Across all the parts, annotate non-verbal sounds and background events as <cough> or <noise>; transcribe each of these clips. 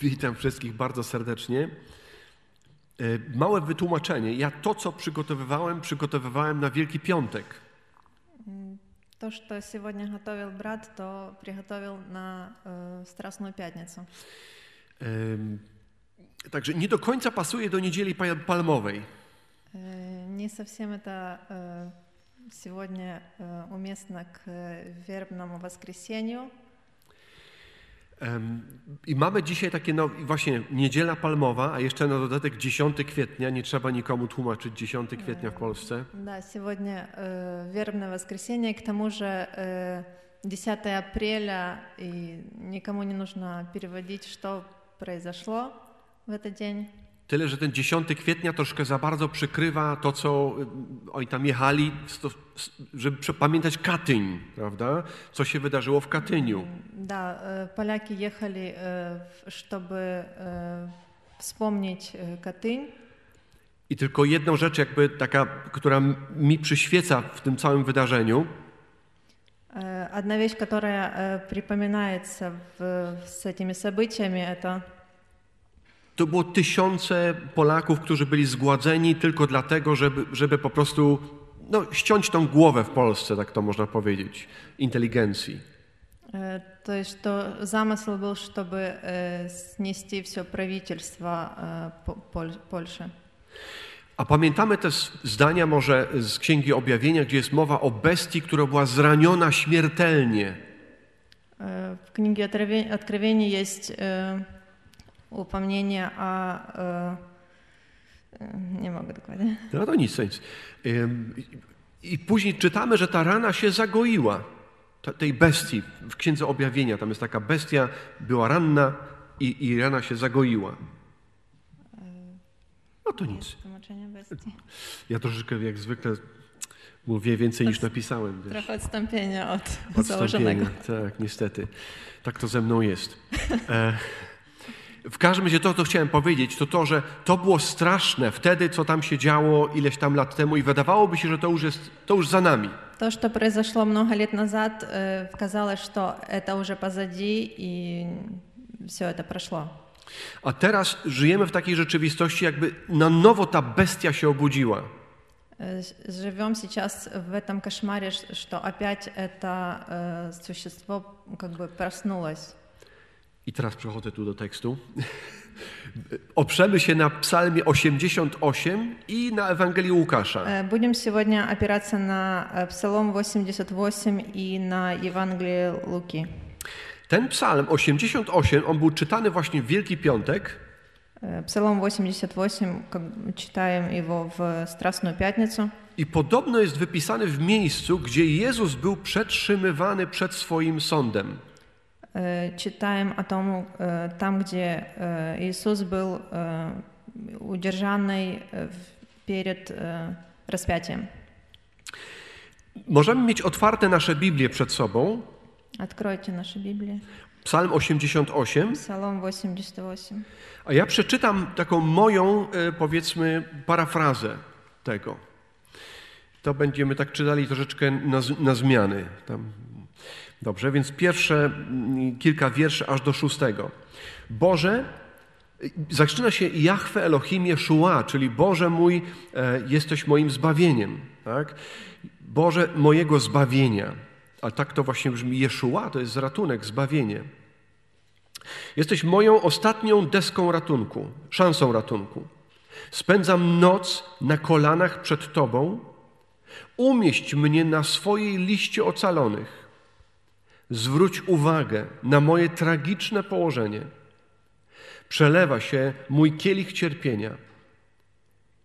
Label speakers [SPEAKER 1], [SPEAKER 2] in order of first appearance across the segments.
[SPEAKER 1] Witam wszystkich bardzo serdecznie. E, Małe wytłumaczenie. Ja to, co przygotowywałem, przygotowywałem na Wielki Piątek.
[SPEAKER 2] М, То, что сегодня готовил брат, то приготовил на э, Страстную Пятницу.
[SPEAKER 1] Em, Także nie do końca pasuje do niedzieli pa- palmowej.
[SPEAKER 2] Э, Не совсем это э, сегодня э, уместно к э, вербному воскресенью.
[SPEAKER 1] Em, I mamy dzisiaj takie, no i właśnie niedziela palmowa, a jeszcze na dodatek 10 kwietnia. Nie trzeba nikomu tłumaczyć 10 kwietnia w Polsce.
[SPEAKER 2] Да, сегодня э, вербное воскресенье, к тому же э, 10 апреля, и никому не нужно переводить, что произошло в этот день.
[SPEAKER 1] Tyle, że ten 10 kwietnia troszkę za bardzo przykrywa to, co y, oni tam jechali, sto- s- żeby prze- pamiętać Katyń, prawda? Co się wydarzyło w Katyniu.
[SPEAKER 2] Да, э, поляки ехали, э, в- чтобы э, вспомнить э, Катынь.
[SPEAKER 1] I tylko jedną rzecz, jakby taka, która m- mi przyświeca w tym całym wydarzeniu,
[SPEAKER 2] Э, Одна вещь, которая э, припоминается в- с этими событиями, это
[SPEAKER 1] to było tysiące Polaków, którzy byli zgładzeni tylko dlatego, żeby, żeby po prostu no, ściąć tą głowę w Polsce, tak to można powiedzieć, inteligencji.
[SPEAKER 2] э, то есть что замысел был, чтобы э, снести все правительство э, По- Поль- Польши.
[SPEAKER 1] A pamiętamy te s- zdania może z Księgi Objawienia, gdzie jest mowa o bestii, która była zraniona śmiertelnie.
[SPEAKER 2] Э, В книге Открове- Откровения есть upomnienie o... E, e, nie mogę dokładnie.
[SPEAKER 1] No to nic, nic. I później czytamy, że ta rana się zagoiła. Tej bestii w Księdze Objawienia. Tam jest taka bestia, była ranna i, i rana się zagoiła. No to nic. Ja troszeczkę jak zwykle mówię więcej niż napisałem. Wiesz.
[SPEAKER 2] Trochę odstąpienia od
[SPEAKER 1] odstąpienia,
[SPEAKER 2] założonego.
[SPEAKER 1] Tak, niestety. Tak to ze mną jest. E, E, w każdym razie to, co chciałem powiedzieć, to to, że to było straszne wtedy, co tam się działo ileś tam lat temu i wydawałoby się, że to już jest, to już za nami.
[SPEAKER 2] То, что произошло много лет назад, э, казалось, что это уже позади, и все это прошло.
[SPEAKER 1] A teraz żyjemy w takiej rzeczywistości, jakby na nowo ta bestia się obudziła.
[SPEAKER 2] Э, с- Живем сейчас в этом кошмаре, ш- что опять это э, существо как бы проснулось.
[SPEAKER 1] I teraz przechodzę tu do tekstu. Oprzemy się na psalmie 88 i na Ewangelii Łukasza.
[SPEAKER 2] Э, Будем сегодня опираться на э, Псалом 88 и на Евангелие Луки.
[SPEAKER 1] Ten psalm 88, on był czytany właśnie w Wielki Piątek,
[SPEAKER 2] Э, Псалом 88, как бы читаем его в Страстную Пятницу.
[SPEAKER 1] I podobno jest wypisany w miejscu, gdzie Jezus był przetrzymywany przed swoim sądem.
[SPEAKER 2] Э, Читаем о том, э, там, где э, Иисус был э, удержанный э, в- перед э, распятием.
[SPEAKER 1] Możemy mieć otwarte nasze Biblie przed sobą.
[SPEAKER 2] Откройте наши Библии.
[SPEAKER 1] Psalm 88,
[SPEAKER 2] Псалом 88.
[SPEAKER 1] a ja przeczytam taką moją, e, powiedzmy, parafrazę tego. To będziemy tak czytali troszeczkę na, z- na zmiany. Tam. Dobrze, więc pierwsze mm, kilka wierszy aż do szóstego. Boże, zaczyna się Jahwe Elohim Jeszua, czyli Boże mój, e, jesteś moim zbawieniem. Tak? Boże mojego zbawienia. A tak to właśnie brzmi Jeszua, to jest ratunek, zbawienie. Jesteś moją ostatnią deską ratunku, szansą ratunku. Spędzam noc na kolanach przed Tobą. Umieść mnie na swojej liście ocalonych. Zwróć uwagę na moje tragiczne położenie. Przelewa się mój kielich cierpienia.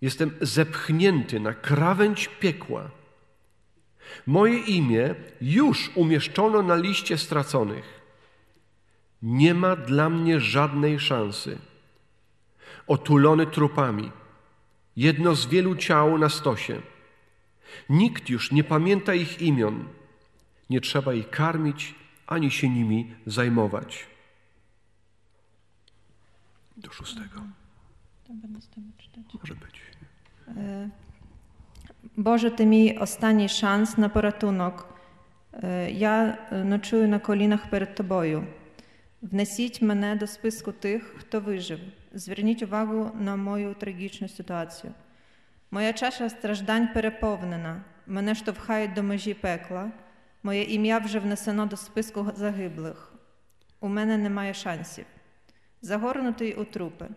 [SPEAKER 1] Jestem zepchnięty na krawędź piekła. Moje imię już umieszczono na liście straconych. Nie ma dla mnie żadnej szansy. Otulony trupami, jedno z wielu ciał na stosie. Nikt już nie pamięta ich imion. Nie trzeba ich karmić ani się nimi zajmować. Do szóstego. Może być.
[SPEAKER 2] Е, Боже, ти мій останній шанс на порятунок. Е, Я е, ночую на колінах перед тобою. Внесіть мене до списку тих, хто вижив. Зверніть увагу на мою трагічну ситуацію. Моя чаша страждань переповнена. Мене штовхають до межі пекла. Моє ім'я вже внесено до списку загиблих. У мене немає шансів. Загорнутий у трупи.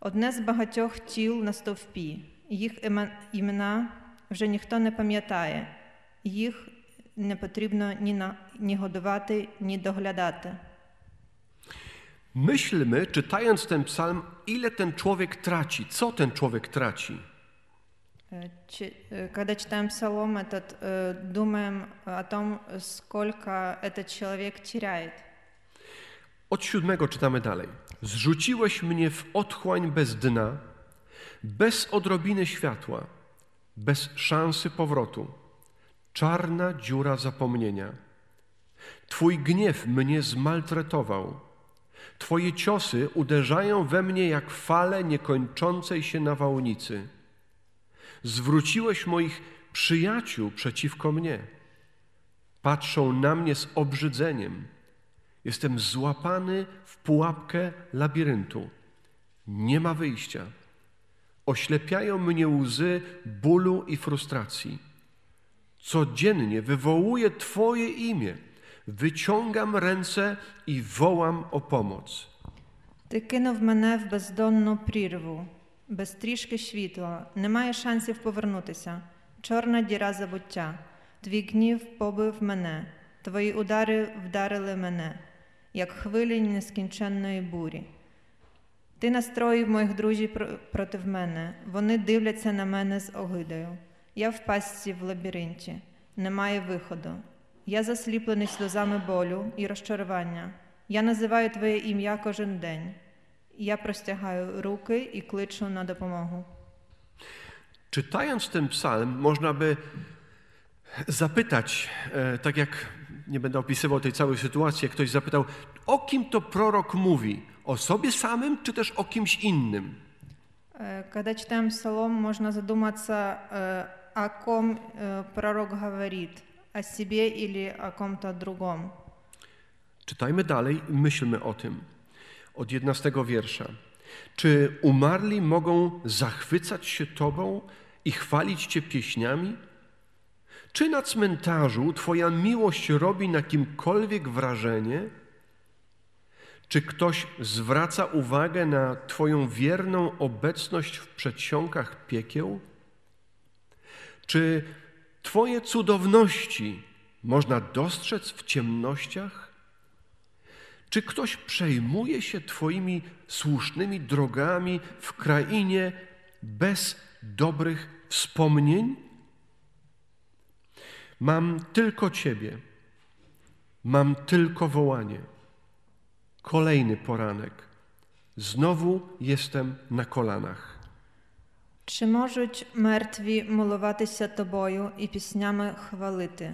[SPEAKER 2] Одне з багатьох тіл на стовпі. Їх імена вже ніхто не пам'ятає. Їх не потрібно ні, на, ні годувати, ні доглядати.
[SPEAKER 1] Myślmy, czytając ten psalm, ile ten człowiek traci, co ten człowiek traci.
[SPEAKER 2] Э, чи- э, Когда читаем Псалом этот, э, думаем о том, сколько этот человек теряет.
[SPEAKER 1] Od siódmego czytamy dalej. Zrzuciłeś mnie w otchłań bez dna, bez odrobiny światła, bez szansy powrotu. Czarna dziura zapomnienia. Twój gniew mnie zmaltretował. Twoje ciosy uderzają we mnie jak fale niekończącej się nawałnicy. Zwróciłeś moich przyjaciół przeciwko mnie. Patrzą na mnie z obrzydzeniem. Jestem złapany w pułapkę labiryntu. Nie ma wyjścia. Oślepiają mnie łzy bólu i frustracji. Codziennie wywołuję Twoje imię. Wyciągam ręce i wołam o pomoc.
[SPEAKER 2] Ти кинув мене в бездонну прірву, без трішки світла, немає шансів повернутися. Чорна діра забуття. Твій гнів побив мене, твої удари вдарили мене, як хвилі нескінченної бурі. Ти настроїв моїх друзів проти мене. Вони дивляться на мене з огидою. Я в пастці в лабіринті, немає виходу. Я засліплений сльозами болю і розчарування. Я називаю Твоє ім'я кожен день. Я простягаю руки і кличу на допомогу.
[SPEAKER 1] Czytając ten psalm, można by zapytać, e, tak jak nie będę opisywał tej całej sytuacji, jak ktoś zapytał, o kim to prorok mówi? O sobie samym, czy też o kimś innym?
[SPEAKER 2] Э, Когда читаем Псалом, можно задуматься, э, о ком э, пророк говорит, о себе или о ком-то другом.
[SPEAKER 1] Czytajmy dalej i myślmy o tym. Od 11 wiersza. Czy umarli mogą zachwycać się Tobą i chwalić Cię pieśniami? Czy na cmentarzu Twoja miłość robi na kimkolwiek wrażenie? Czy ktoś zwraca uwagę na Twoją wierną obecność w przedsionkach piekieł? Czy Twoje cudowności można dostrzec w ciemnościach? Czy ktoś przejmuje się Twoimi słusznymi drogami w krainie bez dobrych wspomnień? Mam tylko Ciebie, mam tylko wołanie. Kolejny poranek. Znowu jestem na kolanach.
[SPEAKER 2] Чи можуть мертві милуватися тобою і піснями хвалити?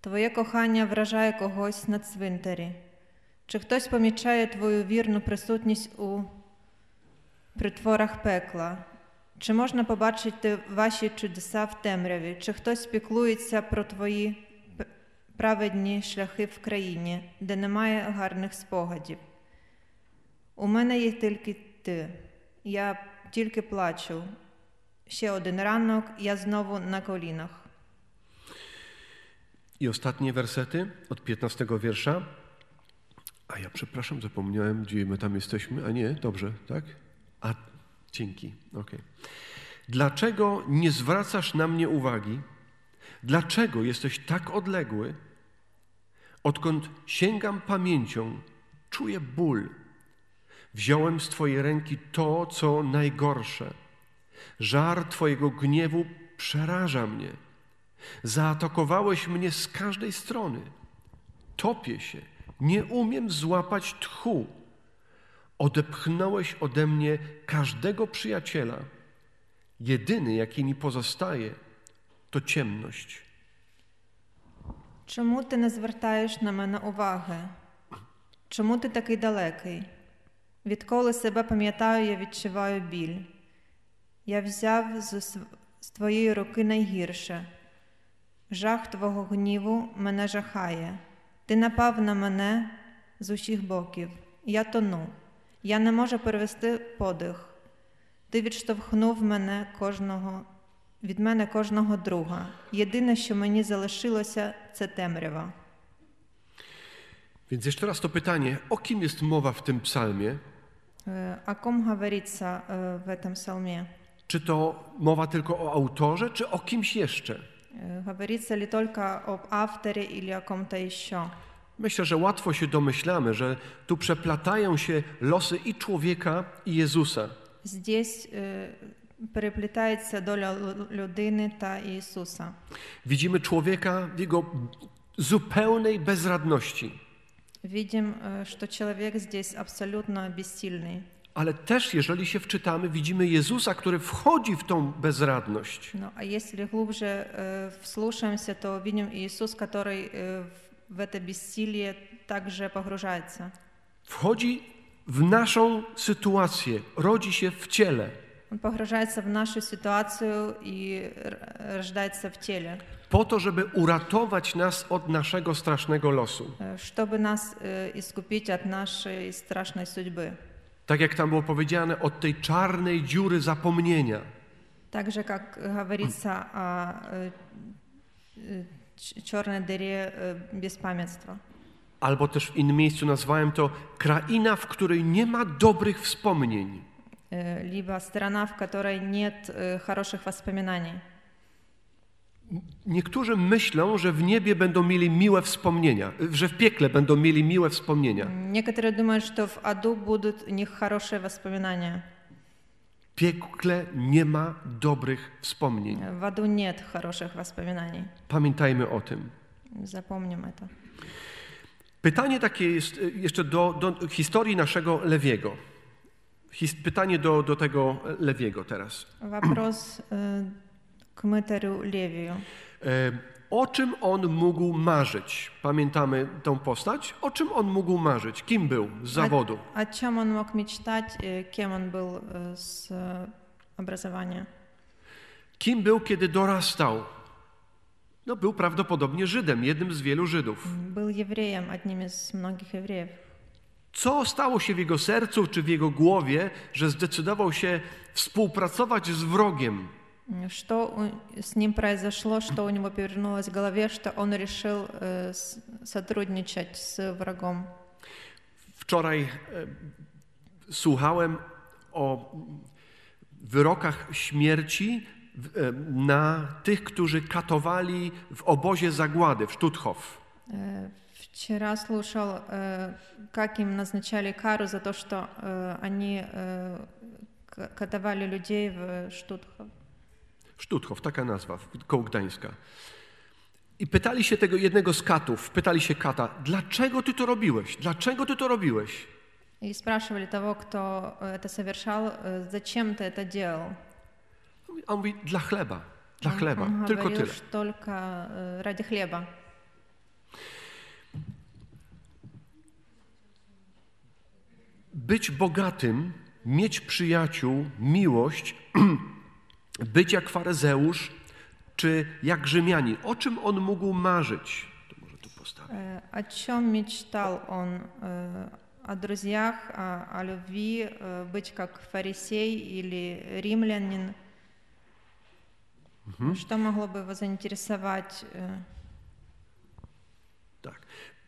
[SPEAKER 2] Твоє кохання вражає когось на цвинтарі. Чи хтось помічає твою вірну присутність у притворах пекла? Чи можна побачити ваші чудеса в темряві? Чи хтось піклується про твої праведні шляхи в країні, де немає гарних спогадів? У мене є тільки ти. Я тільки плачу. Ще один ранок, я знову на колінах.
[SPEAKER 1] I ostatnie wersety od 15 wiersza. A ja przepraszam, zapomniałem, gdzie my tam jesteśmy. A nie, dobrze, tak? A dzięki, okej. Dlaczego nie zwracasz na mnie uwagi? Dlaczego jesteś tak odległy? Odkąd sięgam pamięcią, czuję ból. Wziąłem z Twojej ręki to, co najgorsze. Żar Twojego gniewu przeraża mnie. Zaatakowałeś mnie z każdej strony. Topię się, nie umiem złapać tchu. Odepchnąłeś ode mnie każdego przyjaciela. Jedyny, jaki mi pozostaje, to ciemność.
[SPEAKER 2] Чому ти не звертаєш на мене уваги? Чому ти такий далекий? Відколи себе пам'ятаю, я відчуваю біль. Я взяв з, св- з твоєї руки найгірше. Жах твого гніву мене жахає. Ти напав на мене з усіх боків. Я тону. Я не можу перевести подих. Ти відштовхнув мене кожного від мене кожного друга. Єдине, що мені залишилося, це темрява.
[SPEAKER 1] Więc jeszcze raz to pytanie, o kim jest mowa w tym psalmie?
[SPEAKER 2] Ком говориться е, в этом псалме?
[SPEAKER 1] Czy to mowa tylko o autorze, czy o kimś jeszcze?
[SPEAKER 2] Е, Говорится ли только об авторе или о ком-то еще?
[SPEAKER 1] Myślę, że łatwo się domyślamy, że tu przeplatają się losy i człowieka, i Jezusa.
[SPEAKER 2] Здесь е, переплітається доля лю- людини та Ісуса.
[SPEAKER 1] Widzimy człowieka w jego zupełnej bezradności,
[SPEAKER 2] Видим, е, що чоловік здесь абсолютно безсильний.
[SPEAKER 1] ale też, jeżeli się wczytamy, widzimy Jezusa, który wchodzi w tą bezradność.
[SPEAKER 2] Ну, а если глубже э, вслушаемся, то видим Иисус, который э, в в это бессилие также погружается.
[SPEAKER 1] Wchodzi w naszą sytuację, rodzi się w ciele,
[SPEAKER 2] Он погружается в нашу ситуацию и р- рождается в теле,
[SPEAKER 1] po to, żeby uratować nas od naszego strasznego losu.
[SPEAKER 2] э, чтобы нас э, искупить от нашей страшной судьбы.
[SPEAKER 1] Tak jak tam było powiedziane, od tej czarnej dziury zapomnienia.
[SPEAKER 2] Так же, как говорится о э, э, ч- черной дыре э, беспамятства.
[SPEAKER 1] Albo też w innym miejscu nazwałem to kraina, w której nie ma dobrych wspomnień.
[SPEAKER 2] Э, Либо страна, в которой нет э, хороших воспоминаний.
[SPEAKER 1] Niektórzy myślą, że w niebie będą mieli miłe wspomnienia, że w piekle będą mieli miłe wspomnienia.
[SPEAKER 2] Некоторые думают, что в аду будут у них хорошие воспоминания.
[SPEAKER 1] W piekle nie ma dobrych wspomnień.
[SPEAKER 2] В аду нет хороших воспоминаний.
[SPEAKER 1] Pamiętajmy o tym.
[SPEAKER 2] Запомним это.
[SPEAKER 1] Pytanie takie jest y, jeszcze do, do historii naszego Lewiego. His, pytanie do, do tego Lewiego teraz.
[SPEAKER 2] Вопрос э, к мытарю Левию.
[SPEAKER 1] E, O czym on mógł marzyć? Pamiętamy tą postać? O czym on mógł marzyć? Kim był z zawodu?
[SPEAKER 2] О чем он мог мечтать, э, кем он был э, с э, образования?
[SPEAKER 1] Kim był, kiedy dorastał? No, był prawdopodobnie Żydem, jednym z wielu Żydów.
[SPEAKER 2] Был евреем, одним из многих евреев.
[SPEAKER 1] Co stało się w jego sercu czy w jego głowie, że zdecydował się współpracować z wrogiem?
[SPEAKER 2] Что у- с ним произошло, что у него повернулось в голове, что он решил э, с- сотрудничать с врагом?
[SPEAKER 1] Wczoraj e, słuchałem o wyrokach śmierci w- e, na tych, którzy katowali w obozie zagłady w Stutthof.
[SPEAKER 2] Э, Вчера слушал, э, как им назначали кару за то, что э, они э, к- катовали людей в Штутхов.
[SPEAKER 1] Stutthof, taka nazwa, w- koło Gdańska. I pytali się tego jednego z katów, pytali się kata, dlaczego ty to robiłeś? Dlaczego ty to robiłeś?
[SPEAKER 2] И спрашивали того, кто э, это совершал, э, зачем ты это делал?
[SPEAKER 1] A on mówi, dla chleba, dla
[SPEAKER 2] Он-
[SPEAKER 1] chleba,
[SPEAKER 2] он
[SPEAKER 1] tylko
[SPEAKER 2] говорил,
[SPEAKER 1] tyle.
[SPEAKER 2] что только э, ради хлеба.
[SPEAKER 1] Być bogatym, mieć przyjaciół, miłość, <clears throat> być jak faryzeusz, czy jak Rzymianin. O czym on mógł marzyć? To może tu postawię.
[SPEAKER 2] Э, О чем мечтал он? Э, О друзьях, о, о любви, э, быть как фарисей или римлянин? Что могло бы его заинтересовать? э,
[SPEAKER 1] Tak.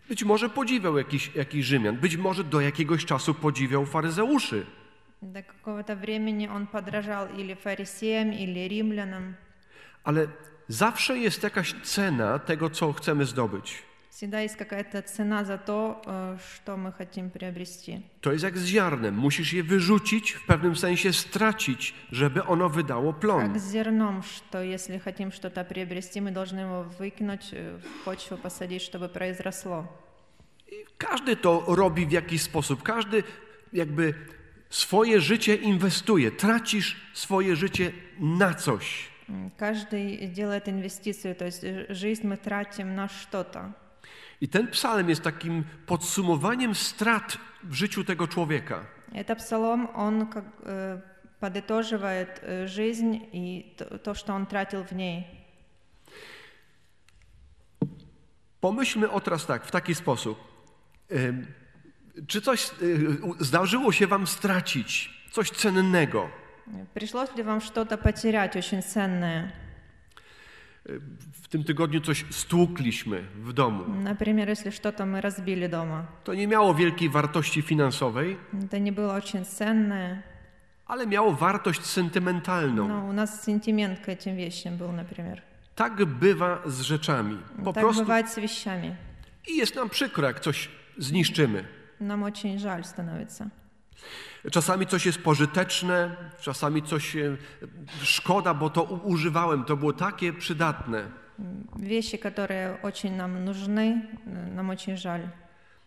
[SPEAKER 1] Być może podziwiał jakiś, jakiś Rzymian, być może do jakiegoś czasu podziwiał faryzeuszy,
[SPEAKER 2] До какого-то времени он подражал или фарисеям, или римлянам.
[SPEAKER 1] ale zawsze jest jakaś cena tego, co chcemy zdobyć.
[SPEAKER 2] Всегда есть какая-то цена за то, э, что мы хотим приобрести.
[SPEAKER 1] To jest jak z ziarnem. Musisz je wyrzucić, w pewnym sensie stracić, żeby ono wydało plon.
[SPEAKER 2] Как с зерном, что если хотим что-то приобрести, мы должны его выкинуть, э, в почву посадить, чтобы произросло.
[SPEAKER 1] Każdy to robi w jakiś sposób. Każdy jakby swoje życie inwestuje. Tracisz swoje życie na coś.
[SPEAKER 2] М, Каждый делает инвестицию, то есть э, жизнь мы тратим на что-то.
[SPEAKER 1] I ten psalm jest takim podsumowaniem strat w życiu tego człowieka.
[SPEAKER 2] Это псалом, он как, э, подытоживает э, жизнь и то, то, что он тратил в ней.
[SPEAKER 1] Pomyślmy o teraz tak, w taki sposób. Ym, Czy coś y, u- zdarzyło się wam stracić? Coś cennego?
[SPEAKER 2] Пришлось ли вам что-то потерять очень ценное?
[SPEAKER 1] W tym tygodniu coś stłukliśmy w domu.
[SPEAKER 2] Например, если что-то мы разбили дома.
[SPEAKER 1] To nie miało wielkiej wartości finansowej,
[SPEAKER 2] Это не было очень ценное,
[SPEAKER 1] ale miało wartość sentymentalną.
[SPEAKER 2] но у нас сентимент к этим вещам был, например.
[SPEAKER 1] Tak bywa z rzeczami. Po
[SPEAKER 2] так
[SPEAKER 1] prostu
[SPEAKER 2] бывает с вещами.
[SPEAKER 1] i jest nam przykro, jak coś zniszczymy.
[SPEAKER 2] Нам очень жаль становится.
[SPEAKER 1] Czasami coś jest pożyteczne, czasami coś e, szkoda, bo to u- używałem, to było takie przydatne.
[SPEAKER 2] Вещи, которые очень нам нужны, э, нам очень жаль.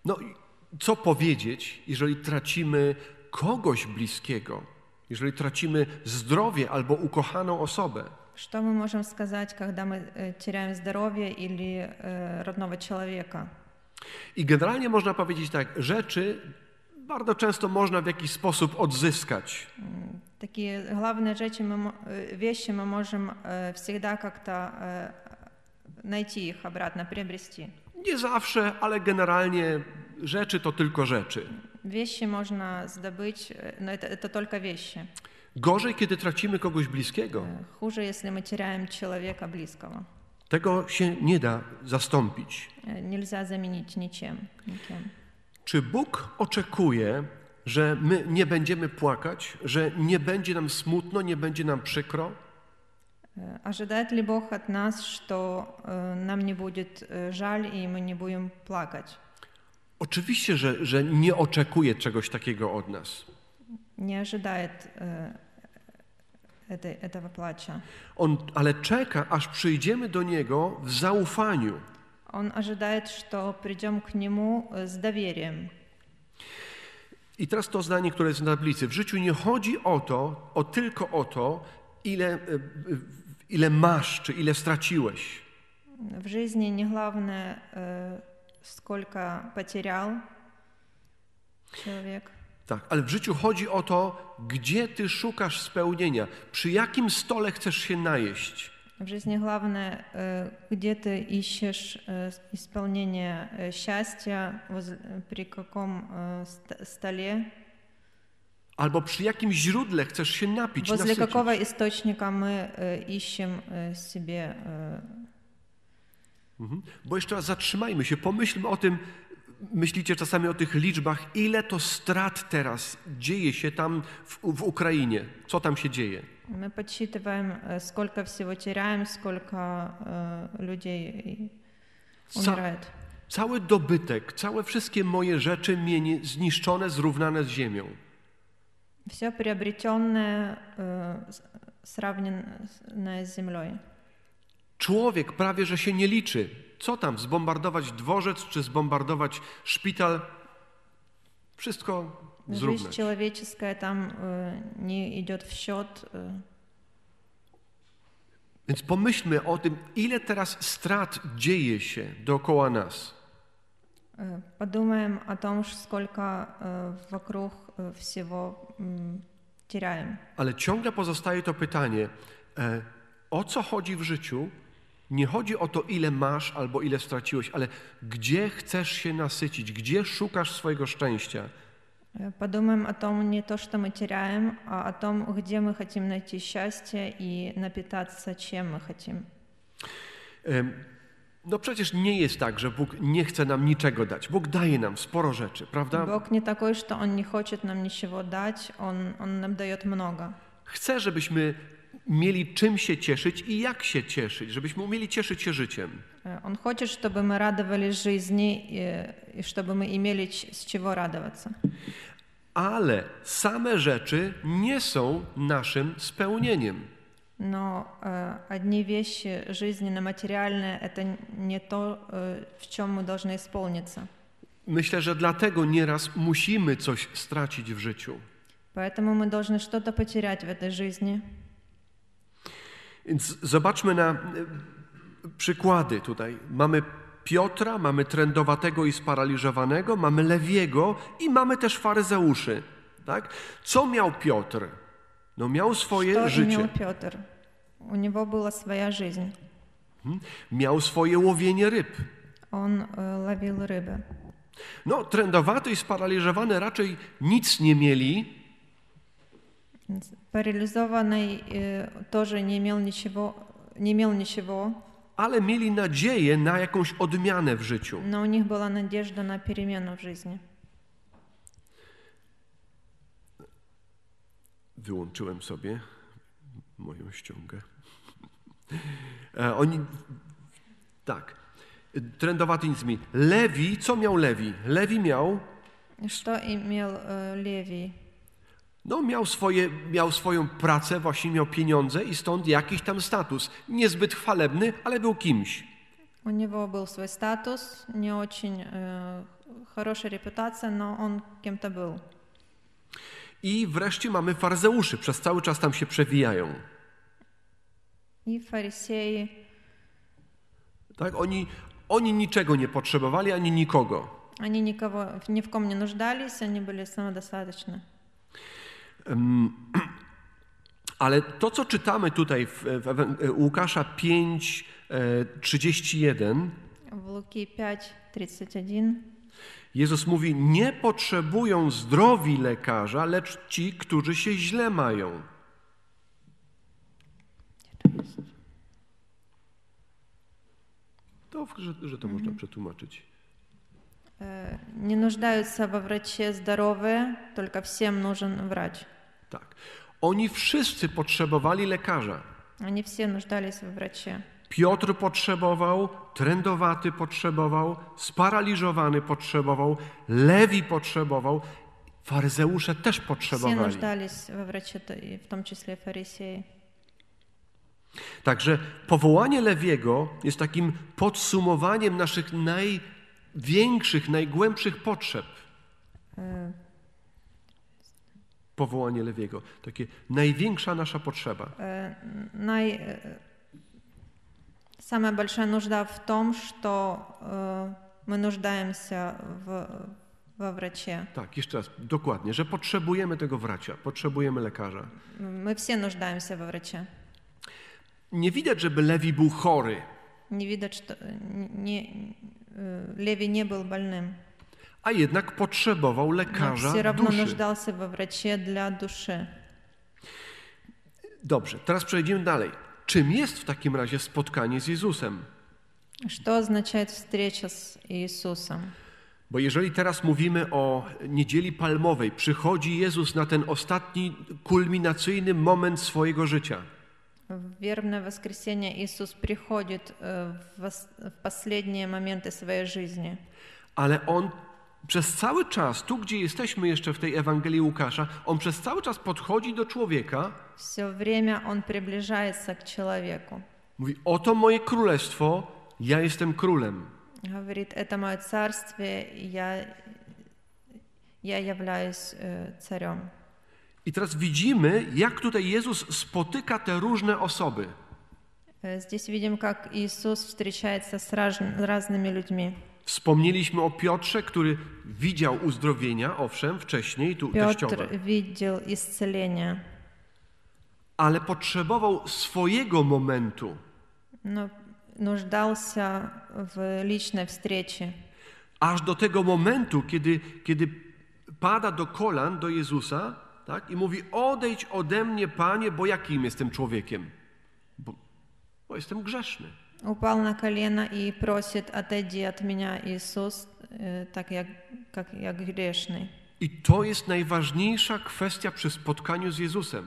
[SPEAKER 1] No i co powiedzieć, jeżeli tracimy kogoś bliskiego, jeżeli tracimy zdrowie albo ukochaną osobę?
[SPEAKER 2] Что мы можем сказать, когда мы э, теряем здоровье или э, родного человека?
[SPEAKER 1] I generalnie można powiedzieć tak, rzeczy bardzo często można w jakiś sposób odzyskać.
[SPEAKER 2] Такие главные rzeczy мы, мо- э, вещи мы можем э, всегда как-то э, найти их обратно, приобрести.
[SPEAKER 1] Nie zawsze, ale generalnie rzeczy to tylko rzeczy.
[SPEAKER 2] Вещи можно сдобыть, э, но это, это только вещи.
[SPEAKER 1] Gorzej, kiedy tracimy kogoś bliskiego.
[SPEAKER 2] Э, Хуже, если мы теряем человека близкого.
[SPEAKER 1] Tego się nie da zastąpić.
[SPEAKER 2] Э, Нельзя заменить ничем, никем.
[SPEAKER 1] Czy Bóg oczekuje, że my nie będziemy płakać, że nie będzie nam smutno, nie będzie nam przykro?
[SPEAKER 2] Э, Ожидает ли Бог от нас, что э, нам не будет э, жаль и мы не будем плакать?
[SPEAKER 1] Oczywiście, że, że nie oczekuje czegoś takiego od nas.
[SPEAKER 2] Не ожидает э, этой, этого плача.
[SPEAKER 1] On, ale czeka, aż przyjdziemy do Niego w zaufaniu.
[SPEAKER 2] Он ожидает, что придем к Нему э, с доверием.
[SPEAKER 1] I teraz to zdanie, które jest na tablicy. W życiu nie chodzi o to, o tylko o to, ile, e, e, ile masz, czy ile straciłeś.
[SPEAKER 2] В жизни не главное, э, сколько потерял человек,
[SPEAKER 1] Tak, ale w życiu chodzi o to, gdzie ty szukasz spełnienia, przy jakim stole chcesz się najeść.
[SPEAKER 2] В жизни главное, э, где ты ищешь э, исполнение э, счастья, возле- э, при каком э, ст- столе,
[SPEAKER 1] Albo przy jakim źródle chcesz się napić,
[SPEAKER 2] возле
[SPEAKER 1] nasycić.
[SPEAKER 2] какого источника мы э, ищем э, себе. э,
[SPEAKER 1] Mhm. Bo jeszcze raz zatrzymajmy się, pomyślmy o tym, myślicie czasami o tych liczbach, ile to strat teraz dzieje się tam w, w Ukrainie, co tam się dzieje.
[SPEAKER 2] Мы подсчитываем, э, сколько всего теряем, сколько э, людей
[SPEAKER 1] Ca-
[SPEAKER 2] умирает.
[SPEAKER 1] cały dobytek, całe wszystkie moje rzeczy mienie zniszczone, zrównane z ziemią.
[SPEAKER 2] Все приобретенное э, с- сравненное с землей.
[SPEAKER 1] Człowiek prawie że się nie liczy. Co tam, zbombardować dworzec czy zbombardować szpital? Wszystko
[SPEAKER 2] Жизнь
[SPEAKER 1] zrównać.
[SPEAKER 2] человеческая там э, не идет в счет. э,
[SPEAKER 1] Więc pomyślmy o tym, ile teraz strat dzieje się dookoła nas.
[SPEAKER 2] э, Подумаем о том, ш- сколько э, вокруг э, всего м, теряем.
[SPEAKER 1] Ale ciągle pozostaje to pytanie, e, o co chodzi w życiu? Nie chodzi o to, ile masz albo ile straciłeś, ale gdzie chcesz się nasycić, gdzie szukasz swojego szczęścia.
[SPEAKER 2] Э, Подумаем о том не то, что мы теряем, а о том, где мы хотим найти счастье и напитаться, чем мы хотим.
[SPEAKER 1] Em, No przecież nie jest tak, że Bóg nie chce nam niczego dać. Bóg daje nam sporo rzeczy, prawda?
[SPEAKER 2] Бог не такой, что Он не хочет нам ничего дать, Он, он нам дает много.
[SPEAKER 1] Chce, żebyśmy mieli czym się cieszyć i jak się cieszyć, żebyśmy umieli cieszyć się życiem.
[SPEAKER 2] Э, Он хочет, чтобы мы радовались жизни и, и чтобы мы имели ч- с чего радоваться.
[SPEAKER 1] Ale same rzeczy nie są naszym spełnieniem.
[SPEAKER 2] Но э, одни вещи жизненно-материальные – это не то, э, в чем мы должны исполниться.
[SPEAKER 1] Myślę, że dlatego nieraz musimy coś stracić w życiu.
[SPEAKER 2] Поэтому мы должны что-то потерять в этой жизни.
[SPEAKER 1] Więc zobaczmy na e, przykłady tutaj. Mamy Piotra, mamy trędowatego i sparaliżowanego, mamy Lewiego i mamy też faryzeuszy. Tak? Co miał Piotr? No miał swoje
[SPEAKER 2] Что
[SPEAKER 1] życie,
[SPEAKER 2] имел Петр? У него была своя жизнь.
[SPEAKER 1] miał swoje łowienie ryb,
[SPEAKER 2] Он э, ловил рыбы.
[SPEAKER 1] No, trędowaty i sparaliżowany raczej nic nie mieli,
[SPEAKER 2] Парализованный э, тоже не имел ничего, не имел ничего,
[SPEAKER 1] ale mieli nadzieję na jakąś odmianę w życiu.
[SPEAKER 2] но у них была надежда на перемену в жизни.
[SPEAKER 1] Wyłączyłem sobie moją ściągę. E, oni, tak, trędowaty nic mi. Lewi, co miał Lewi? Lewi miał,
[SPEAKER 2] Что имел э, Левий?
[SPEAKER 1] no miał, swoje, miał swoją pracę, właśnie miał pieniądze i stąd jakiś tam status. Niezbyt chwalebny, ale był kimś.
[SPEAKER 2] У него был свой статус, не очень э, хорошая репутация, но он кем-то был.
[SPEAKER 1] I wreszcie mamy faryzeuszy, przez cały czas tam się przewijają.
[SPEAKER 2] И фарисеи,
[SPEAKER 1] Tak? Oni, oni niczego nie potrzebowali, ani nikogo.
[SPEAKER 2] они никого, ни в ком не нуждались, они были самодостаточны.
[SPEAKER 1] Em, <clears throat> Ale to, co czytamy tutaj w, w Ewan- u Łukasza 5, e, 31,
[SPEAKER 2] В Луки 5, 31
[SPEAKER 1] Jezus mówi: Nie potrzebują zdrowi lekarza, lecz ci, którzy się źle mają. To, że, że to można przetłumaczyć.
[SPEAKER 2] э, не нуждаются во враче здоровые, только всем нужен врач.
[SPEAKER 1] Tak. Oni wszyscy potrzebowali lekarza.
[SPEAKER 2] Они все нуждались во враче.
[SPEAKER 1] Piotr potrzebował, trędowaty potrzebował, sparaliżowany potrzebował, Lewi potrzebował, faryzeusze też
[SPEAKER 2] Все
[SPEAKER 1] potrzebowali.
[SPEAKER 2] нуждались во враче, то и в том числе фарисеи.
[SPEAKER 1] Także powołanie Lewiego jest takim podsumowaniem naszych największych, najgłębszych potrzeb.
[SPEAKER 2] Э,
[SPEAKER 1] Powołanie Lewiego. Takie największa nasza potrzeba.
[SPEAKER 2] э, най- э, самая большая нужда в том, что э, мы нуждаемся в, во враче.
[SPEAKER 1] Tak, jeszcze raz, dokładnie, że potrzebujemy tego wracia, potrzebujemy lekarza.
[SPEAKER 2] Мы все нуждаемся во враче.
[SPEAKER 1] Nie widać, żeby Lewi był chory,
[SPEAKER 2] Не видать, что э, не, э, Леви не был больным,
[SPEAKER 1] a jednak potrzebował
[SPEAKER 2] но
[SPEAKER 1] lekarza
[SPEAKER 2] все равно
[SPEAKER 1] duszy.
[SPEAKER 2] нуждался во враче для души.
[SPEAKER 1] Dobrze, teraz przejdziemy dalej. Czym jest w takim razie spotkanie z Jezusem?
[SPEAKER 2] Что означает встреча с Иисусом?
[SPEAKER 1] Bo jeżeli teraz mówimy o niedzieli palmowej, przychodzi Jezus na ten ostatni, kulminacyjny moment swojego życia.
[SPEAKER 2] В вербное воскресенье Иисус приходит э, в вос- в последние моменты своей жизни.
[SPEAKER 1] Ale on przez cały czas, tu gdzie jesteśmy jeszcze w tej Ewangelii Łukasza, on przez cały czas podchodzi do człowieka,
[SPEAKER 2] Все время Он приближается к человеку.
[SPEAKER 1] mówi: Oto moje królestwo, ja jestem królem.
[SPEAKER 2] Говорит, это мое царствие, и я, я являюсь э, царем.
[SPEAKER 1] I teraz widzimy, jak tutaj Jezus spotyka te różne osoby.
[SPEAKER 2] Э, Здесь видим, как Иисус встречается с раз- разныmi людьми.
[SPEAKER 1] Wspomnieliśmy o Piotrze, który widział uzdrowienia, owszem, wcześniej, tu teściowa,
[SPEAKER 2] Петр видел исцеление,
[SPEAKER 1] ale potrzebował swojego momentu.
[SPEAKER 2] но нуждался в личной встрече.
[SPEAKER 1] Aż do tego momentu, kiedy, kiedy pada do kolan do Jezusa tak, i mówi: Odejdź ode mnie, panie, bo jakim jestem człowiekiem? Bo, bo jestem grzeszny.
[SPEAKER 2] Упал на колено и просит, отойди от меня, Иисус, э, так я, как я грешный.
[SPEAKER 1] I to jest najważniejsza kwestia przy spotkaniu z Jezusem.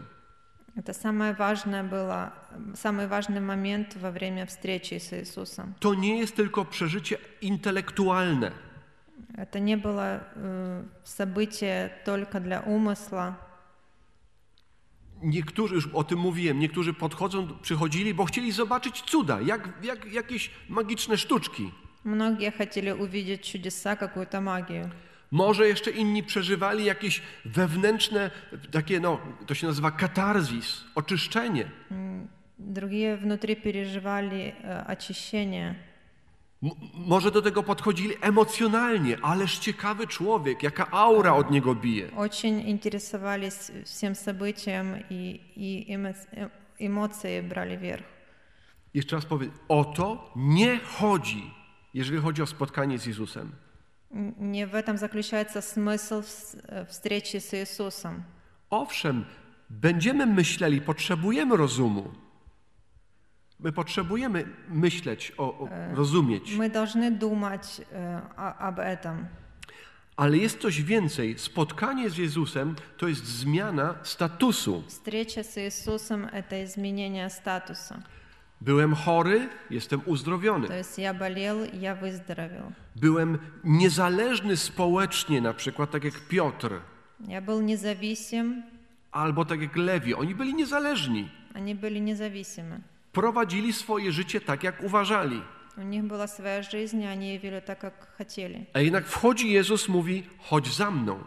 [SPEAKER 2] Это самое важное было, самый важный момент во время встречи с Иисусом.
[SPEAKER 1] To nie jest tylko przeżycie intelektualne.
[SPEAKER 2] Это не было э, событие только для умысла.
[SPEAKER 1] Niektórzy, już o tym mówiłem, niektórzy podchodzą, przychodzili, bo chcieli zobaczyć cuda, jak, jak jakieś magiczne sztuczki.
[SPEAKER 2] Многие хотели увидеть чудеса, какую-то магию.
[SPEAKER 1] Może jeszcze inni przeżywali jakieś wewnętrzne, takie, no, to się nazywa katarzis, oczyszczenie.
[SPEAKER 2] М, Другие внутри переживали э, очищение.
[SPEAKER 1] M- może do tego podchodzili emocjonalnie, ależ ciekawy człowiek, jaka aura od niego bije.
[SPEAKER 2] Очень интересовались всем событием, и, и эмо- э, эмоции брали верх.
[SPEAKER 1] Jeszcze raz powiem, o to nie chodzi, jeżeli chodzi o spotkanie z Jezusem.
[SPEAKER 2] Н- Не в этом заключается смысл вс- э, встречи с Иисусом.
[SPEAKER 1] Owszem, będziemy myśleli, potrzebujemy rozumu. My potrzebujemy myśleć, o, o, rozumieć,
[SPEAKER 2] Мы должны думать э, о- об этом.
[SPEAKER 1] ale jest coś więcej. Spotkanie z Jezusem to jest zmiana statusu.
[SPEAKER 2] Встреча с Иисусом – это изменение статуса.
[SPEAKER 1] Byłem chory, jestem uzdrowiony.
[SPEAKER 2] То есть я болел, я выздоровел.
[SPEAKER 1] Byłem niezależny społecznie, na przykład tak jak Piotr,
[SPEAKER 2] Я был независим,
[SPEAKER 1] albo tak jak Lewi. Oni byli niezależni.
[SPEAKER 2] они были независимы.
[SPEAKER 1] Prowadzili swoje życie tak, jak uważali.
[SPEAKER 2] У них была своя жизнь, и они вели так, как хотели.
[SPEAKER 1] A jednak wchodzi Jezus, mówi: chodź za mną.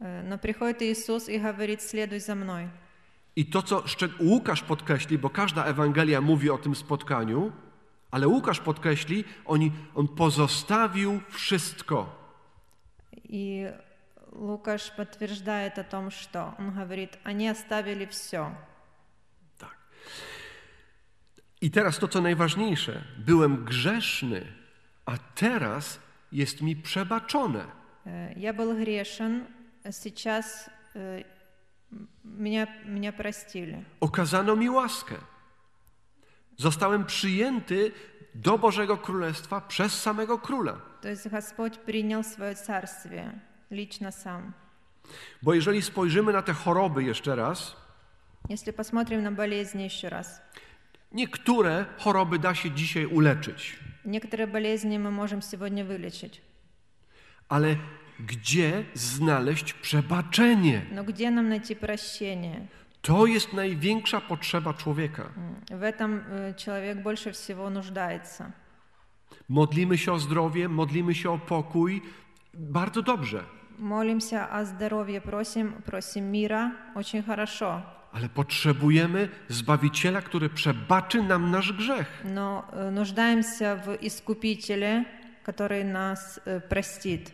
[SPEAKER 2] Э, Но приходит Иисус и говорит, следуй за мной.
[SPEAKER 1] I to, co szczeg- Łukasz podkreśli, bo każda Ewangelia mówi o tym spotkaniu, ale Łukasz podkreśli, oni, on pozostawił wszystko.
[SPEAKER 2] И Лукаш подтверждает о том, что он говорит, они оставили все.
[SPEAKER 1] Tak. I teraz to, co najważniejsze. Byłem grzeszny, a teraz jest mi przebaczone.
[SPEAKER 2] Э, Я был грешен, а сейчас э, м- меня, меня простили.
[SPEAKER 1] Okazano mi łaskę. Zostałem przyjęty do Bożego Królestwa przez samego Króla.
[SPEAKER 2] То есть Господь принял свое царствие лично сам.
[SPEAKER 1] Bo jeżeli spojrzymy na te choroby jeszcze raz,
[SPEAKER 2] Если посмотрим на болезни еще раз.
[SPEAKER 1] niektóre choroby da się dzisiaj uleczyć.
[SPEAKER 2] Некоторые болезни мы можем сегодня вылечить.
[SPEAKER 1] Ale gdzie znaleźć przebaczenie?
[SPEAKER 2] Но где нам найти прощение?
[SPEAKER 1] To jest największa potrzeba człowieka.
[SPEAKER 2] М, В этом э, человек больше всего нуждается.
[SPEAKER 1] Modlimy się o zdrowie, modlimy się o pokój. Bardzo dobrze,
[SPEAKER 2] Молимся о здоровье, просим, просим мира. Очень хорошо.
[SPEAKER 1] ale potrzebujemy Zbawiciela, który przebaczy nam nasz grzech.
[SPEAKER 2] Но э, нуждаемся в Искупителе, который нас э, простит.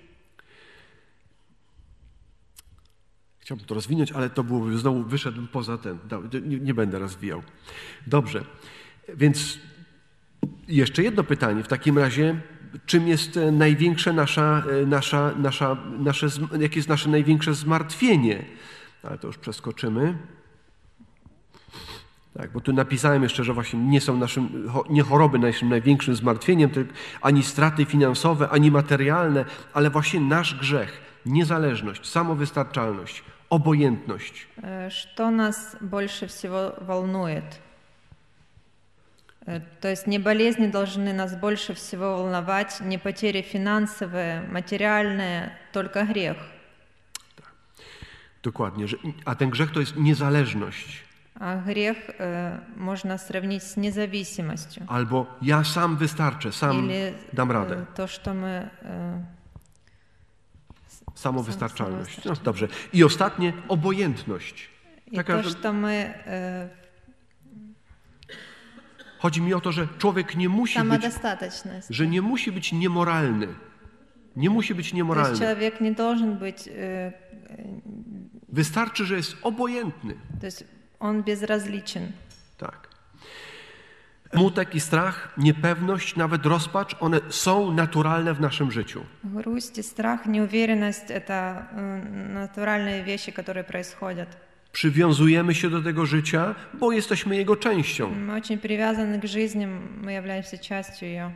[SPEAKER 1] Chciałbym to rozwinąć, ale to byłoby, znowu wyszedłem poza ten. Dobra, Nie, nie będę rozwijał. Dobrze, więc jeszcze jedno pytanie. W takim razie, czym jest e, największe nasza, e, nasza, nasza, nasze, zm- jakie jest nasze największe zmartwienie? Ale to już przeskoczymy. Tak, bo tu napisałem jeszcze, że właśnie nie są naszym, cho- nie choroby naszym największym zmartwieniem, tylko ani straty finansowe, ani materialne, ale właśnie nasz grzech, niezależność, samowystarczalność, obojętność.
[SPEAKER 2] Э, Что нас больше всего волнует? Э, То есть не болезни должны нас больше всего волновать, не потери финансовые, материальные, только грех.
[SPEAKER 1] Dokładnie, że, a ten grzech to jest niezależność.
[SPEAKER 2] А грех э, можно сравнить с независимостью.
[SPEAKER 1] Albo ja sam wystarczę, sam
[SPEAKER 2] Или
[SPEAKER 1] dam
[SPEAKER 2] э,
[SPEAKER 1] radę.
[SPEAKER 2] то, что мы... э,
[SPEAKER 1] Samowystarczalność. No,
[SPEAKER 2] samowystarczalność.
[SPEAKER 1] dobrze. I ostatnie, obojętność.
[SPEAKER 2] И
[SPEAKER 1] Taka,
[SPEAKER 2] то,
[SPEAKER 1] że
[SPEAKER 2] что мы... э,
[SPEAKER 1] chodzi mi o to, że człowiek nie musi być,
[SPEAKER 2] Самодостаточность.
[SPEAKER 1] że nie musi być niemoralny. Nie musi być
[SPEAKER 2] То есть
[SPEAKER 1] niemoralny.
[SPEAKER 2] человек не должен быть... э,
[SPEAKER 1] Wystarczy, że jest obojętny.
[SPEAKER 2] То есть он безразличен.
[SPEAKER 1] Tak. Smutek i strach, niepewność, nawet rozpacz, one są naturalne w naszym życiu.
[SPEAKER 2] Грусть и страх, неуверенность – это э, натуральные вещи, которые происходят.
[SPEAKER 1] Przywiązujemy się do tego życia, bo jesteśmy jego częścią.
[SPEAKER 2] Мы очень привязаны к жизни, мы являемся частью ее.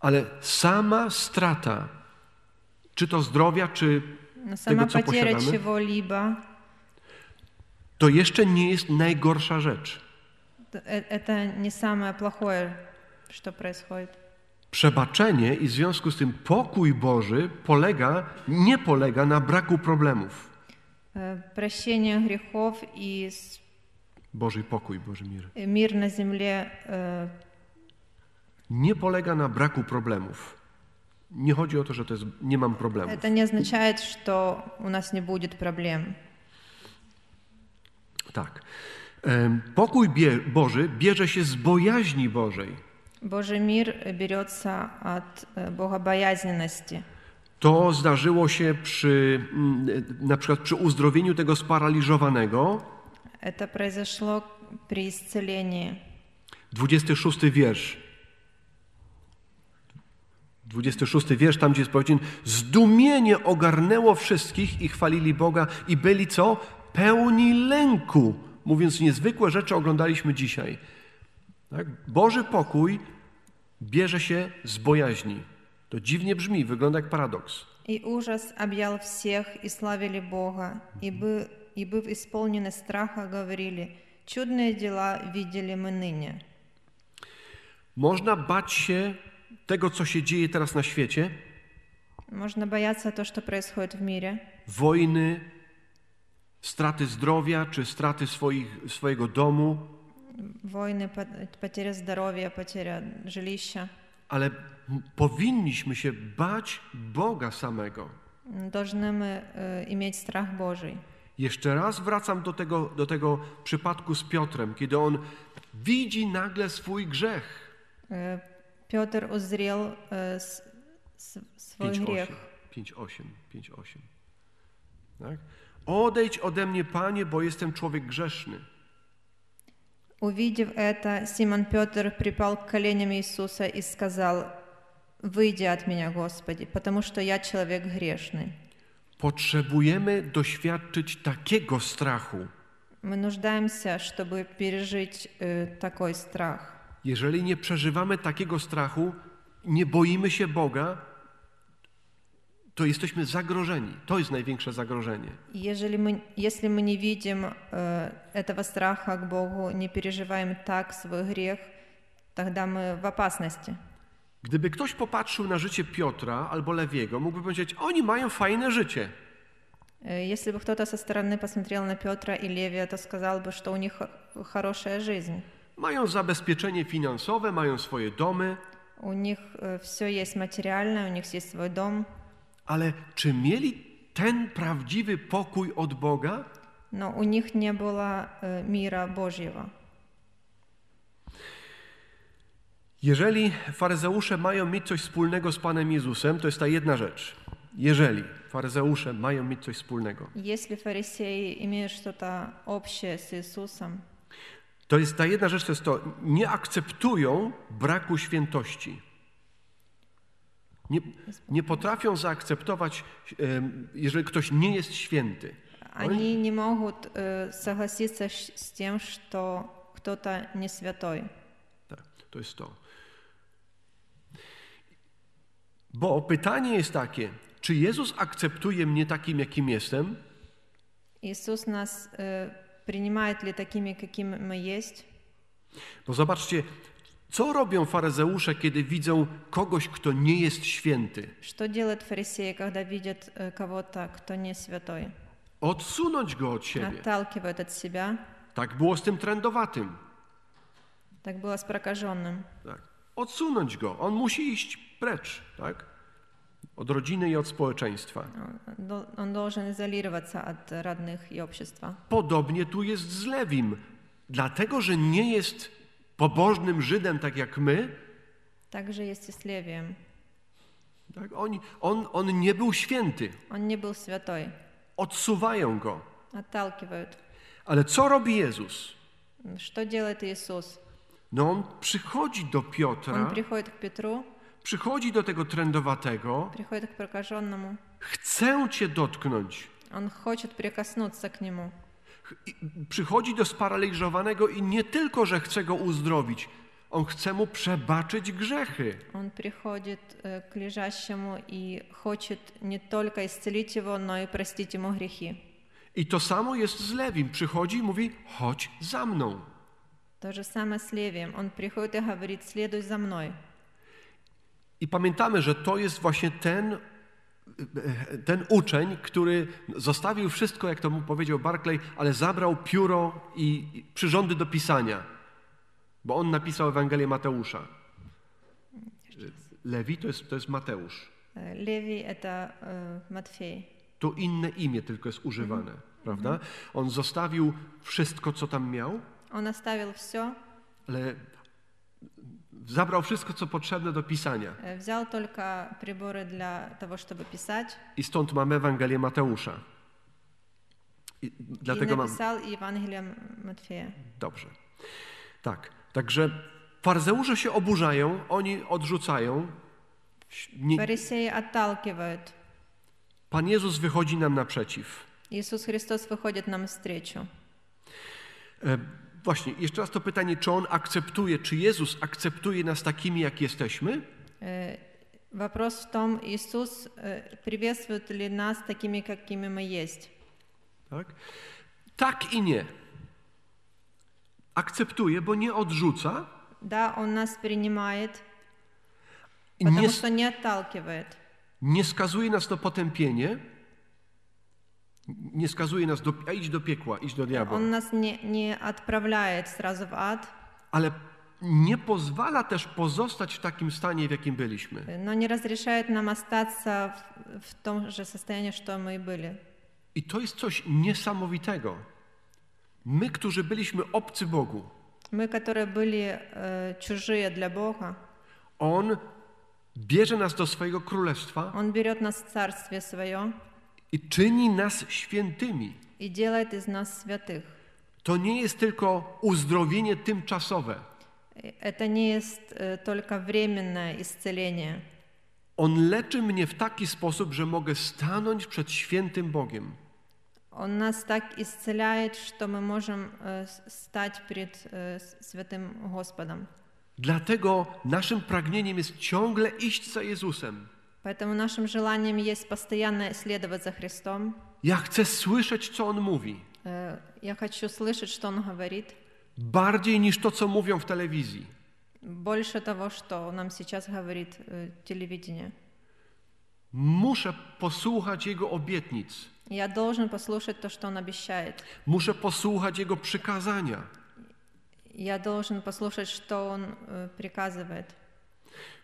[SPEAKER 1] Ale sama strata, czy to zdrowia, czy
[SPEAKER 2] Но сама
[SPEAKER 1] co
[SPEAKER 2] потеря
[SPEAKER 1] posiadamy?
[SPEAKER 2] чего-либо
[SPEAKER 1] to jeszcze nie jest najgorsza rzecz.
[SPEAKER 2] т- э- это не самое плохое, что происходит.
[SPEAKER 1] Przebaczenie i w związku z tym pokój Boży polega, nie polega na braku problemów.
[SPEAKER 2] Э, Прощение грехов и с-
[SPEAKER 1] Boży pokój, Boży mir.
[SPEAKER 2] и мир на земле э,
[SPEAKER 1] Nie polega na braku problemów. Nie chodzi o to, że to jest, nie mam problemów.
[SPEAKER 2] это не означает, что у нас не будет проблем.
[SPEAKER 1] Tak. Em, Pokój bie, Boży bierze się z bojaźni Bożej.
[SPEAKER 2] Божий мир э, берется от э, богобоязненности.
[SPEAKER 1] To zdarzyło się przy, mm, na przykład przy uzdrowieniu tego sparaliżowanego.
[SPEAKER 2] Это произошло при исцелении.
[SPEAKER 1] 26 wiersz. 26 wiersz, tam gdzie jest powiedziane, zdumienie ogarnęło wszystkich i chwalili Boga i byli co? Pełni lęku. Mówiąc niezwykłe rzeczy oglądaliśmy dzisiaj. Tak? Boży pokój bierze się z bojaźni. To dziwnie brzmi, wygląda jak paradoks.
[SPEAKER 2] И ужас объял всех, и славили Бога, и, бы, и быв исполнены страха, говорили, чудные дела видели мы ныне.
[SPEAKER 1] Można bać się tego, co się dzieje teraz na świecie,
[SPEAKER 2] Можно бояться то, что происходит в мире,
[SPEAKER 1] wojny, straty zdrowia czy straty swoich, swojego domu,
[SPEAKER 2] войны, по- потеря здоровья, потеря жилища.
[SPEAKER 1] ale m- powinniśmy się bać Boga samego.
[SPEAKER 2] Должны мы э, иметь страх Божий.
[SPEAKER 1] Jeszcze raz wracam do tego, do tego przypadku z Piotrem, kiedy on widzi nagle swój grzech.
[SPEAKER 2] Э, Петр узрел э, с- с- свой
[SPEAKER 1] 5.8.
[SPEAKER 2] грех.
[SPEAKER 1] 5.8. 5.8. Tak? Odejdź ode mnie, Panie, bo jestem człowiek grzeszny.
[SPEAKER 2] Увидев это, Симон Петр припал к коленям Иисуса и сказал, «Выйди от меня, Господи, потому что я человек грешный».
[SPEAKER 1] Potrzebujemy doświadczyć takiego strachu.
[SPEAKER 2] Мы нуждаемся, чтобы пережить э, такой страх.
[SPEAKER 1] Jeżeli nie przeżywamy takiego strachu, nie boimy się Boga, to jesteśmy zagrożeni. To jest największe zagrożenie.
[SPEAKER 2] И Ежели мы, если мы не видим э, этого страха к Богу, не переживаем так свой грех, тогда мы в опасности.
[SPEAKER 1] Gdyby ktoś popatrzył na życie Piotra albo Lewiego, mógłby powiedzieć: Oni mają fajne życie.
[SPEAKER 2] Э, Если бы кто-то со стороны посмотрел на Петра и Левия, то сказал бы, что у них хо- хорошая жизнь.
[SPEAKER 1] Mają zabezpieczenie finansowe, mają swoje domy,
[SPEAKER 2] У них все есть материальное, у них есть свой дом,
[SPEAKER 1] ale czy mieli ten prawdziwy pokój od Boga?
[SPEAKER 2] но у них не было э, мира Божьего.
[SPEAKER 1] Jeżeli faryzeusze mają mieć coś wspólnego z Panem Jezusem, to jest ta jedna rzecz. Jeżeli faryzeusze mają mieć coś wspólnego,
[SPEAKER 2] Если фарисеи имеют что-то общее с Иисусом,
[SPEAKER 1] to jest ta jedna rzecz, to jest to, nie akceptują braku świętości. Nie, nie potrafią zaakceptować, em, jeżeli ktoś nie jest święty.
[SPEAKER 2] они не могут э, согласиться щ- с тем, что кто-то не святой.
[SPEAKER 1] Tak, to jest to. Bo pytanie jest takie, czy Jezus akceptuje mnie takim, jakim jestem,
[SPEAKER 2] Иисус нас э, принимает ли такими, какими мы есть?
[SPEAKER 1] Bo zobaczcie, co robią faryzeusze, kiedy widzą kogoś, kto nie jest święty?
[SPEAKER 2] Что делают фарисеи, когда видят э, кого-то, кто не святой?
[SPEAKER 1] Odsunąć go od siebie.
[SPEAKER 2] Отталкивают от себя.
[SPEAKER 1] Tak było z tym trendowatym.
[SPEAKER 2] Так было с прокаженным.
[SPEAKER 1] Tak. Odsunąć go. On musi iść precz, tak? Od rodziny i od społeczeństwa.
[SPEAKER 2] Он дол- Он должен изолироваться от родных и общества.
[SPEAKER 1] Podobnie tu jest z Lewim. Dlatego, że nie jest pobożnym Żydem tak jak my,
[SPEAKER 2] Также есть и с Левием.
[SPEAKER 1] tak? on, on, on nie był święty.
[SPEAKER 2] Он не был святой.
[SPEAKER 1] Odsuwają go.
[SPEAKER 2] Отталкивают.
[SPEAKER 1] Ale co robi Jezus?
[SPEAKER 2] Что делает Иисус?
[SPEAKER 1] No on przychodzi do Piotra,
[SPEAKER 2] Он приходит к Петру,
[SPEAKER 1] przychodzi do tego trendowatego,
[SPEAKER 2] приходит к прокаженному.
[SPEAKER 1] chcę cię dotknąć.
[SPEAKER 2] Он хочет прикоснуться к нему.
[SPEAKER 1] Ch- i- Przychodzi do sparaliżowanego i nie tylko, że chce go uzdrowić, on chce mu przebaczyć grzechy.
[SPEAKER 2] Он приходит э, к лежащему и хочет не только исцелить его, но и простить ему грехи.
[SPEAKER 1] I to samo jest z Lewim. Przychodzi i mówi: chodź za mną.
[SPEAKER 2] То же самое с Левием. Он приходит и говорит, следуй за мной.
[SPEAKER 1] I pamiętamy, że to jest właśnie ten, ten uczeń, który zostawił wszystko, jak to mu powiedział Barclay, ale zabrał pióro i przyrządy do pisania, bo on napisał Ewangelię Mateusza. Lewi to jest, to jest Mateusz.
[SPEAKER 2] E, Lewi e, to Matwiej.
[SPEAKER 1] Tu inne imię tylko jest używane, mm -hmm. prawda? Mhm. On zostawił wszystko, co tam miał.
[SPEAKER 2] On zostawił wszystko.
[SPEAKER 1] Ale Zabrał wszystko, co potrzebne do pisania.
[SPEAKER 2] E, wziął tylko przybory dla tego, żeby pisać.
[SPEAKER 1] I stąd mamy Ewangelię Mateusza. I, dlatego I
[SPEAKER 2] napisał mam... Ewangelię Matwieja.
[SPEAKER 1] Dobrze. Tak. Także farzeusze się oburzają, oni odrzucają. Nie...
[SPEAKER 2] Faryseje odtalkiwają.
[SPEAKER 1] Pan Jezus wychodzi nam naprzeciw.
[SPEAKER 2] Jezus Chrystus wychodzi nam wstrzeciu.
[SPEAKER 1] E, właśnie, jeszcze raz to pytanie, czy On akceptuje, czy Jezus akceptuje nas takimi, jak jesteśmy?
[SPEAKER 2] Э, Вопрос в том, Иисус э, приветствует ли нас такими, какими мы есть.
[SPEAKER 1] Tak? tak i nie. Akceptuje, bo nie odrzuca
[SPEAKER 2] Да, Он нас принимает,
[SPEAKER 1] i
[SPEAKER 2] потому
[SPEAKER 1] nie,
[SPEAKER 2] что не отталкивает.
[SPEAKER 1] nie skazuje nas na potępienie, nie skazuje nas do, a idź do piekła, idź do diabła,
[SPEAKER 2] Он нас не, не отправляет сразу в ад,
[SPEAKER 1] ale nie pozwala też pozostać w takim stanie, w jakim byliśmy.
[SPEAKER 2] но не разрешает нам остаться в, в том же состоянии, что мы и были.
[SPEAKER 1] I to jest coś niesamowitego. My, którzy byliśmy obcy Bogu,
[SPEAKER 2] Мы, которые были э, чужие для Бога,
[SPEAKER 1] On bierze nas do swojego królestwa
[SPEAKER 2] Он берет нас в Царствие Свое
[SPEAKER 1] i czyni nas świętymi.
[SPEAKER 2] и делает из нас святых.
[SPEAKER 1] To nie jest tylko uzdrowienie tymczasowe.
[SPEAKER 2] И Это не есть э, только временное исцеление.
[SPEAKER 1] On leczy mnie w taki sposób, że mogę stanąć przed świętym Bogiem.
[SPEAKER 2] Он нас так исцеляет, что мы можем э, с- стать перед э, с- святым Господом.
[SPEAKER 1] Dlatego naszym pragnieniem jest ciągle iść za Jezusem.
[SPEAKER 2] Поэтому нашим желанием есть постоянно следовать за Христом.
[SPEAKER 1] Ja chcę słyszeć, co On mówi,
[SPEAKER 2] Э, Я хочу слышать, что Он говорит,
[SPEAKER 1] bardziej niż to, co mówią w telewizji.
[SPEAKER 2] больше того, что нам сейчас говорит э, телевидение.
[SPEAKER 1] Muszę posłuchać Jego obietnic.
[SPEAKER 2] Я должен послушать то, что Он обещает.
[SPEAKER 1] Muszę posłuchać Jego przykazania.
[SPEAKER 2] Я должен послушать, что Он э, приказывает.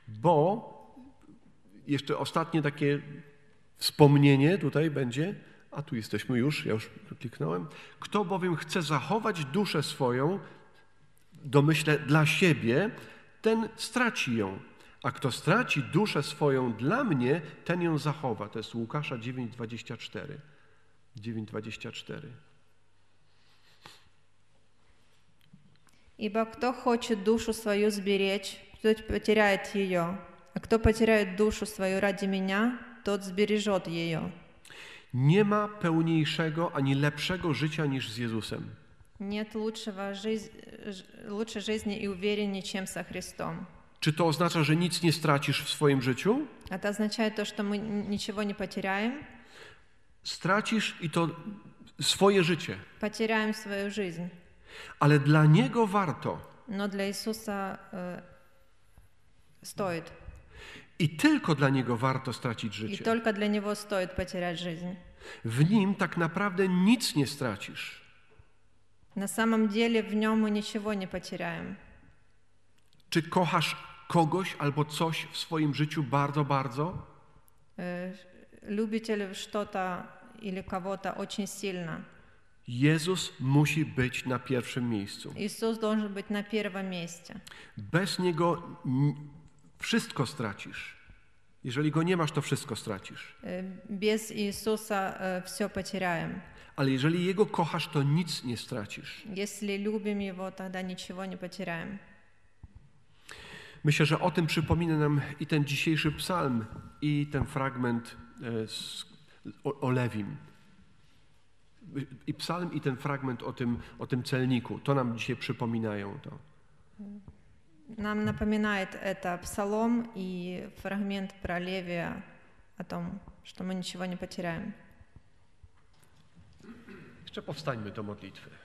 [SPEAKER 1] Bo jeszcze ostatnie takie wspomnienie tutaj będzie, a tu jesteśmy już, ja już kliknąłem. Kto bowiem chce zachować duszę swoją, domyślę dla siebie, ten straci ją. A kto straci duszę swoją dla mnie, ten ją zachowa. To jest Łukasza 9:24. 9:24.
[SPEAKER 2] Ибо кто хочет душу свою сберечь, тот потеряет ее, а кто потеряет душу свою ради меня, тот сбережет ее.
[SPEAKER 1] Nie ma pełniejszego ani lepszego życia niż z Jezusem.
[SPEAKER 2] Нет лучшего жиз- ж- лучшей жизни и увереннее, чем со Христом.
[SPEAKER 1] Czy to oznacza, że nic nie stracisz w swoim życiu?
[SPEAKER 2] Это означает то, что мы н- ничего не потеряем,
[SPEAKER 1] Stracisz i to swoje życie,
[SPEAKER 2] потеряем свою жизнь.
[SPEAKER 1] ale dla Niego warto.
[SPEAKER 2] Но для Иисуса э, стоит.
[SPEAKER 1] I tylko dla Niego warto stracić
[SPEAKER 2] И
[SPEAKER 1] życie.
[SPEAKER 2] только для Него стоит потерять жизнь.
[SPEAKER 1] W Nim tak naprawdę nic nie stracisz.
[SPEAKER 2] На самом деле в Нем мы ничего не потеряем.
[SPEAKER 1] Czy kochasz kogoś albo coś w swoim życiu bardzo, bardzo?
[SPEAKER 2] Э, Любите ли вы что-то или кого-то очень сильно?
[SPEAKER 1] Jezus musi być na pierwszym miejscu.
[SPEAKER 2] Иисус должен быть на первом месте.
[SPEAKER 1] Bez Niego n- wszystko stracisz. Jeżeli Go nie masz, to wszystko stracisz.
[SPEAKER 2] Э, Без Иисуса все потеряем.
[SPEAKER 1] Ale jeżeli Jego kochasz, to nic nie stracisz.
[SPEAKER 2] Если любим Его, тогда ничего не потеряем.
[SPEAKER 1] Myślę, że o tym przypomina nam i ten dzisiejszy psalm, i ten fragment e, z, o, o Lewim. I psalm, i ten fragment o tym, o tym celniku. To nam dzisiaj przypominają to.
[SPEAKER 2] Нам напоминает это псалом и фрагмент про Левия о том, что мы ничего не потеряем.
[SPEAKER 1] Jeszcze powstańmy do modlitwy.